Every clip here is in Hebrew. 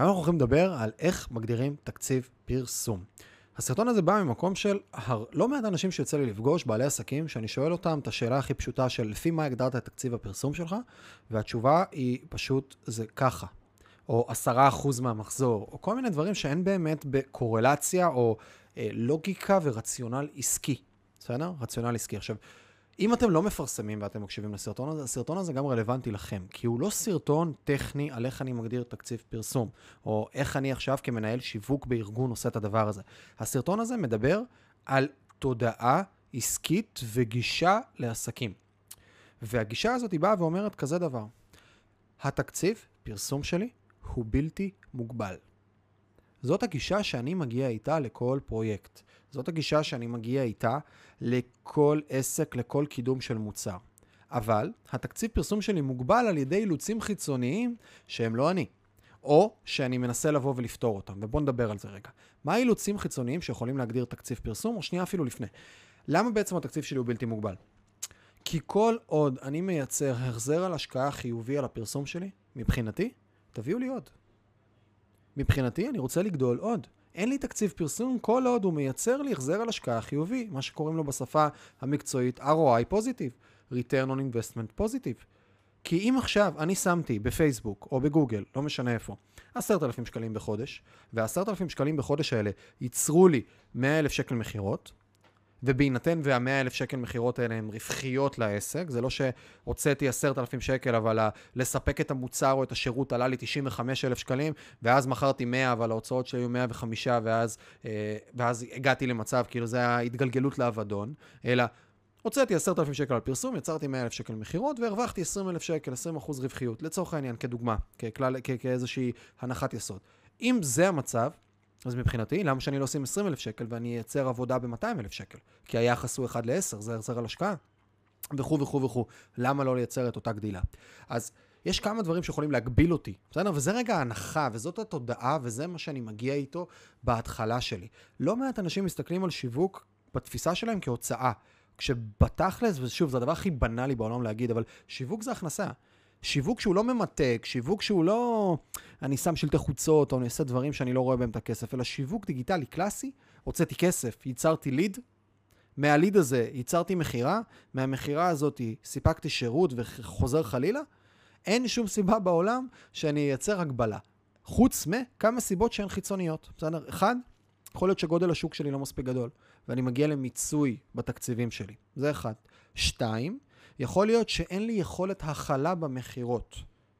היום אנחנו הולכים לדבר על איך מגדירים תקציב פרסום. הסרטון הזה בא ממקום של הר... לא מעט אנשים שיוצא לי לפגוש, בעלי עסקים, שאני שואל אותם את השאלה הכי פשוטה של לפי מה הגדרת את תקציב הפרסום שלך, והתשובה היא פשוט זה ככה. או עשרה אחוז מהמחזור, או כל מיני דברים שאין באמת בקורלציה או אה, לוגיקה ורציונל עסקי. בסדר? רציונל עסקי. עכשיו, אם אתם לא מפרסמים ואתם מקשיבים לסרטון הזה, הסרטון הזה גם רלוונטי לכם, כי הוא לא סרטון טכני על איך אני מגדיר תקציב פרסום, או איך אני עכשיו כמנהל שיווק בארגון עושה את הדבר הזה. הסרטון הזה מדבר על תודעה עסקית וגישה לעסקים. והגישה הזאת היא באה ואומרת כזה דבר, התקציב פרסום שלי הוא בלתי מוגבל. זאת הגישה שאני מגיע איתה לכל פרויקט. זאת הגישה שאני מגיע איתה לכל עסק, לכל קידום של מוצר. אבל התקציב פרסום שלי מוגבל על ידי אילוצים חיצוניים שהם לא אני. או שאני מנסה לבוא ולפתור אותם, ובואו נדבר על זה רגע. מה האילוצים חיצוניים שיכולים להגדיר תקציב פרסום, או שנייה אפילו לפני? למה בעצם התקציב שלי הוא בלתי מוגבל? כי כל עוד אני מייצר החזר על השקעה חיובי על הפרסום שלי, מבחינתי, תביאו לי עוד. מבחינתי, אני רוצה לגדול עוד. אין לי תקציב פרסום כל עוד הוא מייצר לי החזר על השקעה חיובי, מה שקוראים לו בשפה המקצועית ROI פוזיטיב, return on investment פוזיטיב. כי אם עכשיו אני שמתי בפייסבוק או בגוגל, לא משנה איפה, עשרת אלפים שקלים בחודש, והעשרת אלפים שקלים בחודש האלה ייצרו לי מאה אלף שקל מכירות, ובהינתן והמאה אלף שקל מכירות האלה הן רווחיות לעסק, זה לא שהוצאתי עשרת אלפים שקל, אבל לספק את המוצר או את השירות עלה לי 95 אלף שקלים, ואז מכרתי 100, אבל ההוצאות שלי היו 105, ואז, אה, ואז הגעתי למצב, כאילו זה ההתגלגלות לאבדון, אלא הוצאתי עשרת אלפים שקל על פרסום, יצרתי 100 אלף שקל מכירות, והרווחתי 20 אלף שקל, 20 אחוז רווחיות, לצורך העניין, כדוגמה, ככלל, כאיזושהי הנחת יסוד. אם זה המצב, אז מבחינתי, למה שאני לא אשים 20 אלף שקל ואני אייצר עבודה ב-200 אלף שקל? כי היחס הוא 1 ל-10, זה החזר על השקעה. וכו' וכו' וכו'. למה לא לייצר את אותה גדילה? אז יש כמה דברים שיכולים להגביל אותי, בסדר? וזה רגע ההנחה, וזאת התודעה, וזה מה שאני מגיע איתו בהתחלה שלי. לא מעט אנשים מסתכלים על שיווק בתפיסה שלהם כהוצאה. כשבתכלס, ושוב, זה הדבר הכי בנאלי בעולם להגיד, אבל שיווק זה הכנסה. שיווק שהוא לא ממתק, שיווק שהוא לא... אני שם שלטי חוצות, או אני עושה דברים שאני לא רואה בהם את הכסף, אלא שיווק דיגיטלי קלאסי, הוצאתי כסף, ייצרתי ליד, מהליד הזה ייצרתי מכירה, מהמכירה הזאת סיפקתי שירות וחוזר חלילה, אין שום סיבה בעולם שאני אייצר הגבלה. חוץ מכמה סיבות שהן חיצוניות, בסדר? אחד, יכול להיות שגודל השוק שלי לא מספיק גדול, ואני מגיע למיצוי בתקציבים שלי. זה אחד. שתיים, יכול להיות שאין לי יכולת הכלה במכירות.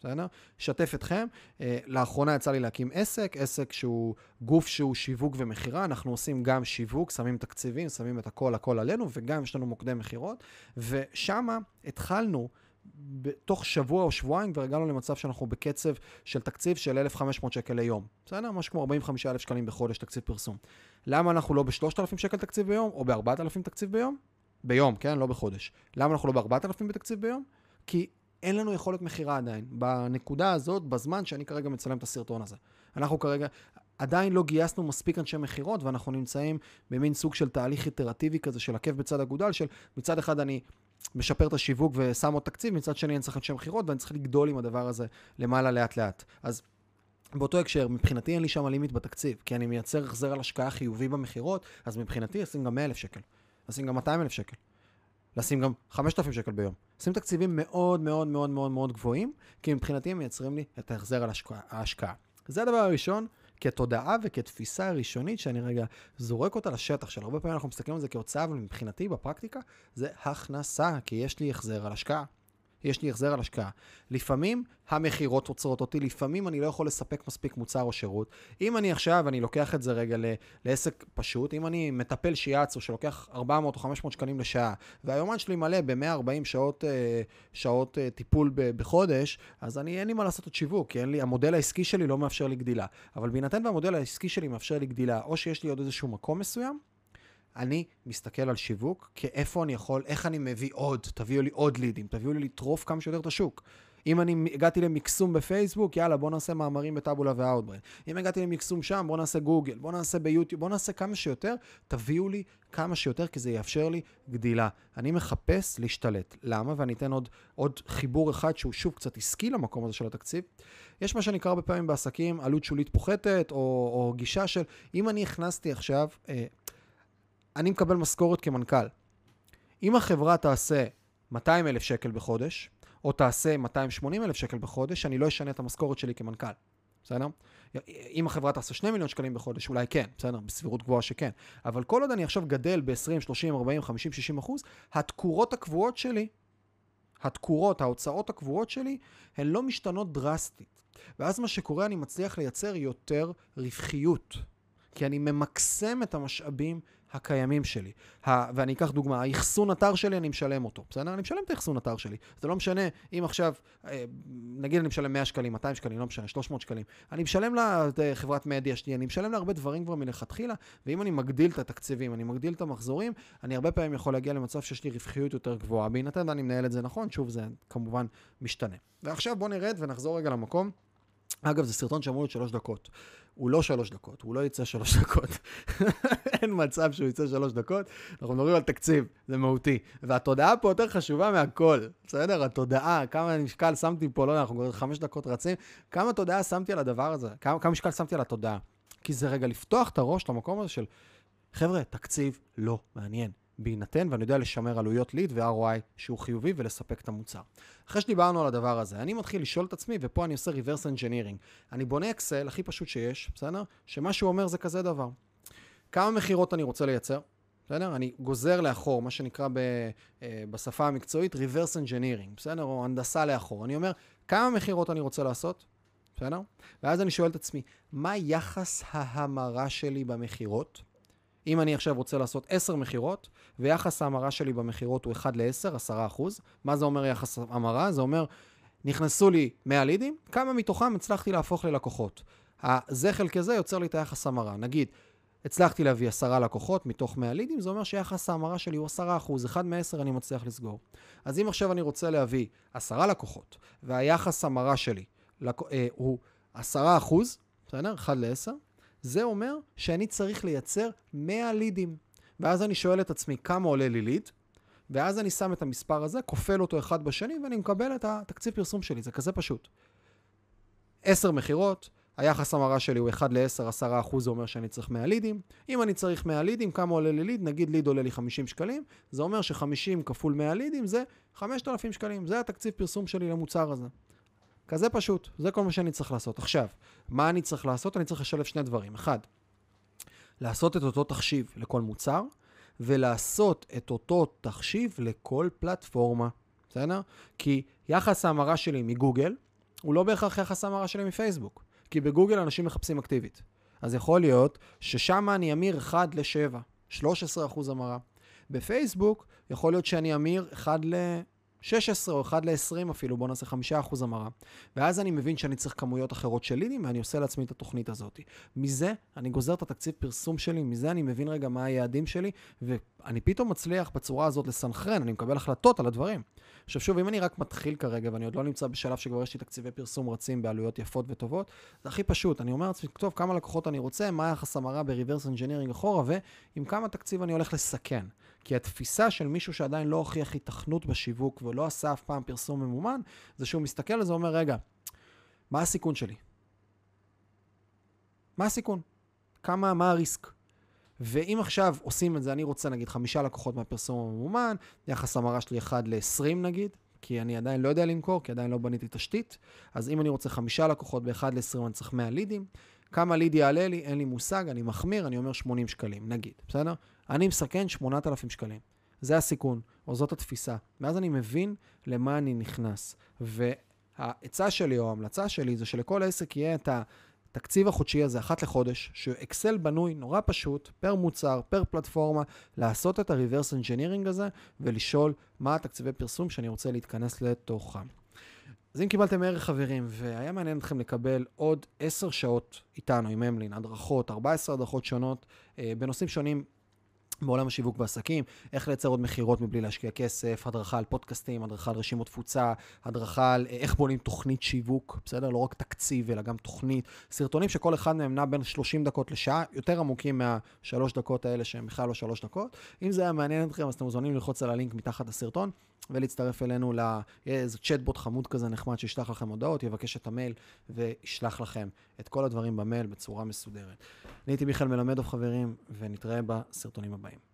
בסדר? אשתף אתכם, אה, לאחרונה יצא לי להקים עסק, עסק שהוא גוף שהוא שיווק ומכירה, אנחנו עושים גם שיווק, שמים תקציבים, שמים את הכל הכל עלינו, וגם יש לנו מוקדי מכירות, ושם התחלנו בתוך שבוע או שבועיים כבר הגענו למצב שאנחנו בקצב של תקציב של 1,500 שקל ליום. בסדר? משהו כמו 45,000 שקלים בחודש תקציב פרסום. למה אנחנו לא ב-3,000 שקל תקציב ביום, או ב-4,000 תקציב ביום? ביום, כן? לא בחודש. למה אנחנו לא ב-4,000 בתקציב ביום? כי אין לנו יכולת מכירה עדיין. בנקודה הזאת, בזמן שאני כרגע מצלם את הסרטון הזה. אנחנו כרגע עדיין לא גייסנו מספיק אנשי מכירות, ואנחנו נמצאים במין סוג של תהליך איטרטיבי כזה של עקב בצד אגודל, של מצד אחד אני משפר את השיווק ושם עוד תקציב, מצד שני אני צריך אנשי מכירות, ואני צריך לגדול עם הדבר הזה למעלה לאט לאט. אז באותו הקשר, מבחינתי אין לי שם לימיט בתקציב, כי אני מייצר החזר על השקעה חיובי במכירות, אז מבחינתי אשים גם 100,000 שקל. לשים גם 200 אלף שקל, לשים גם 5,000 שקל ביום. לשים תקציבים מאוד מאוד מאוד מאוד מאוד גבוהים, כי מבחינתי הם מייצרים לי את ההחזר על ההשקעה. זה הדבר הראשון, כתודעה וכתפיסה ראשונית שאני רגע זורק אותה לשטח, של הרבה פעמים אנחנו מסתכלים על זה כהוצאה, אבל מבחינתי בפרקטיקה זה הכנסה, כי יש לי החזר על השקעה. יש לי החזר על השקעה. לפעמים המכירות עוצרות אותי, לפעמים אני לא יכול לספק מספיק מוצר או שירות. אם אני עכשיו, אני לוקח את זה רגע לעסק פשוט, אם אני מטפל שיאצו שלוקח 400 או 500 שקלים לשעה, והיומן שלי מלא ב-140 שעות, אה, שעות אה, טיפול בחודש, אז אני, אין לי מה לעשות את שיווק, כי אין לי, המודל העסקי שלי לא מאפשר לי גדילה. אבל בהינתן והמודל העסקי שלי מאפשר לי גדילה, או שיש לי עוד איזשהו מקום מסוים, אני מסתכל על שיווק כאיפה אני יכול, איך אני מביא עוד, תביאו לי עוד לידים, תביאו לי לטרוף כמה שיותר את השוק. אם אני הגעתי למקסום בפייסבוק, יאללה, בוא נעשה מאמרים בטאבולה ואאוטברן. אם הגעתי למקסום שם, בוא נעשה גוגל, בוא נעשה ביוטיוב, בוא נעשה כמה שיותר, תביאו לי כמה שיותר, כי זה יאפשר לי גדילה. אני מחפש להשתלט. למה? ואני אתן עוד, עוד חיבור אחד שהוא שוב קצת עסקי למקום הזה של התקציב. יש מה שנקרא הרבה פעמים בעסקים עלות שולית פוחתת, או, או גישה של, אם אני הכנסתי עכשיו, אה, אני מקבל משכורת כמנכ"ל. אם החברה תעשה 200 אלף שקל בחודש, או תעשה 280 אלף שקל בחודש, אני לא אשנה את המשכורת שלי כמנכ"ל. בסדר? אם החברה תעשה 2 מיליון שקלים בחודש, אולי כן, בסדר? בסבירות גבוהה שכן. אבל כל עוד אני עכשיו גדל ב-20, 30, 40, 50, 60 אחוז, התקורות הקבועות שלי, התקורות, ההוצאות הקבועות שלי, הן לא משתנות דרסטית. ואז מה שקורה, אני מצליח לייצר יותר רווחיות. כי אני ממקסם את המשאבים הקיימים שלי. ה, ואני אקח דוגמה, האחסון אתר שלי, אני משלם אותו, בסדר? אני משלם את האחסון אתר שלי. זה לא משנה אם עכשיו, אה, נגיד אני משלם 100 שקלים, 200 שקלים, לא משנה, 300 שקלים. אני משלם לחברת מדיה שלי, אני משלם להרבה דברים כבר מלכתחילה, ואם אני מגדיל את התקציבים, אני מגדיל את המחזורים, אני הרבה פעמים יכול להגיע למצב שיש לי רווחיות יותר גבוהה. בהינתן אני מנהל את זה נכון, שוב, זה כמובן משתנה. ועכשיו בואו נרד ונחזור רגע למקום. אגב, זה סרטון שאמור להיות שלוש דקות. הוא לא שלוש דקות, הוא לא יצא שלוש דקות. אין מצב שהוא יצא שלוש דקות. אנחנו מדברים על תקציב, זה מהותי. והתודעה פה יותר חשובה מהכל, בסדר? התודעה, כמה משקל שמתי פה, לא יודע, אנחנו כבר חמש דקות רצים, כמה תודעה שמתי על הדבר הזה, כמה, כמה משקל שמתי על התודעה. כי זה רגע לפתוח את הראש למקום הזה של, חבר'ה, תקציב לא מעניין. בהינתן, ואני יודע לשמר עלויות ליד ו-ROI שהוא חיובי ולספק את המוצר. אחרי שדיברנו על הדבר הזה, אני מתחיל לשאול את עצמי, ופה אני עושה reverse engineering. אני בונה אקסל הכי פשוט שיש, בסדר? שמה שהוא אומר זה כזה דבר. כמה מכירות אני רוצה לייצר? בסדר? אני גוזר לאחור, מה שנקרא ב, אה, בשפה המקצועית reverse engineering, בסדר? או הנדסה לאחור. אני אומר, כמה מכירות אני רוצה לעשות? בסדר? ואז אני שואל את עצמי, מה יחס ההמרה שלי במכירות? אם אני עכשיו רוצה לעשות 10 מכירות, ויחס ההמרה שלי במכירות הוא 1 ל-10, 10 אחוז, מה זה אומר יחס המרה? זה אומר, נכנסו לי 100 לידים, כמה מתוכם הצלחתי להפוך ללקוחות. זה חלקי זה יוצר לי את היחס המרה. נגיד, הצלחתי להביא 10 לקוחות מתוך 100 לידים, זה אומר שיחס ההמרה שלי הוא 10 אחוז, 1 מ-10 אני מצליח לסגור. אז אם עכשיו אני רוצה להביא 10 לקוחות, והיחס המרה שלי לק... אה, הוא 10 אחוז, בסדר? 1 ל-10, זה אומר שאני צריך לייצר 100 לידים. ואז אני שואל את עצמי כמה עולה לי ליד, ואז אני שם את המספר הזה, כופל אותו אחד בשני, ואני מקבל את התקציב פרסום שלי. זה כזה פשוט. 10 מכירות, היחס המרה שלי הוא 1 ל-10, 10 אחוז, זה אומר שאני צריך 100 לידים. אם אני צריך 100 לידים, כמה עולה לי ליד? נגיד ליד עולה לי 50 שקלים, זה אומר ש-50 כפול 100 לידים זה 5,000 שקלים. זה התקציב פרסום שלי למוצר הזה. כזה פשוט, זה כל מה שאני צריך לעשות. עכשיו, מה אני צריך לעשות? אני צריך לשלב שני דברים. אחד, לעשות את אותו תחשיב לכל מוצר, ולעשות את אותו תחשיב לכל פלטפורמה, בסדר? כי יחס ההמרה שלי מגוגל הוא לא בהכרח יחס ההמרה שלי מפייסבוק, כי בגוגל אנשים מחפשים אקטיבית. אז יכול להיות ששם אני אמיר 1 ל-7, 13% המרה. בפייסבוק יכול להיות שאני אמיר 1 ל... 16 או 1 ל-20 אפילו, בואו נעשה 5% המרה. ואז אני מבין שאני צריך כמויות אחרות של לידים, ואני עושה לעצמי את התוכנית הזאת. מזה אני גוזר את התקציב פרסום שלי, מזה אני מבין רגע מה היעדים שלי, ואני פתאום מצליח בצורה הזאת לסנכרן, אני מקבל החלטות על הדברים. עכשיו שוב, אם אני רק מתחיל כרגע, ואני עוד לא נמצא בשלב שכבר יש לי תקציבי פרסום רצים בעלויות יפות וטובות, זה הכי פשוט. אני אומר לעצמי, טוב, כמה לקוחות אני רוצה, מה היחס המרה ב-reverse engineering אחורה, ועם כמה תקציב אני הולך לסכן. כי התפיסה של מישהו שעדיין לא הוכיח התכנות בשיווק ולא עשה אף פעם פרסום ממומן, זה שהוא מסתכל על זה ואומר, רגע, מה הסיכון שלי? מה הסיכון? כמה, מה הריסק? ואם עכשיו עושים את זה, אני רוצה נגיד חמישה לקוחות מהפרסום הממומן, יחס המרה שלי 1 ל-20 נגיד, כי אני עדיין לא יודע למכור, כי עדיין לא בניתי תשתית, אז אם אני רוצה חמישה לקוחות ב-1 ל-20 אני צריך 100 לידים, כמה ליד יעלה לי, אין לי מושג, אני מחמיר, אני אומר 80 שקלים, נגיד, בסדר? אני מסכן 8,000 שקלים. זה הסיכון, או זאת התפיסה. ואז אני מבין למה אני נכנס. והעצה שלי, או ההמלצה שלי, זה שלכל עסק יהיה את התקציב החודשי הזה, אחת לחודש, שאקסל בנוי נורא פשוט, פר מוצר, פר פלטפורמה, לעשות את ה-reverse engineering הזה, ולשאול מה התקציבי פרסום שאני רוצה להתכנס לתוכם. אז אם קיבלתם ערך חברים, והיה מעניין אתכם לקבל עוד 10 שעות איתנו עם אמלין, הדרכות, 14 הדרכות שונות, אה, בנושאים שונים בעולם השיווק בעסקים, איך לייצר עוד מכירות מבלי להשקיע כסף, הדרכה על פודקאסטים, הדרכה על רשימות תפוצה, הדרכה על אה, איך בונים תוכנית שיווק, בסדר? לא רק תקציב, אלא גם תוכנית. סרטונים שכל אחד מהם נע בין 30 דקות לשעה, יותר עמוקים מהשלוש דקות האלה שהם בכלל לא שלוש דקות. אם זה היה מעניין אתכם, אז אתם מוזמנים ללחוץ על הלינק מתחת לסרטון ולהצטרף אלינו לאיזה צ'טבוט חמוד כזה נחמד שישלח לכם הודעות, יבקש את המייל וישלח לכם את כל הדברים במייל בצורה מסודרת. אני הייתי מיכאל מלמדוב חברים, ונתראה בסרטונים הבאים.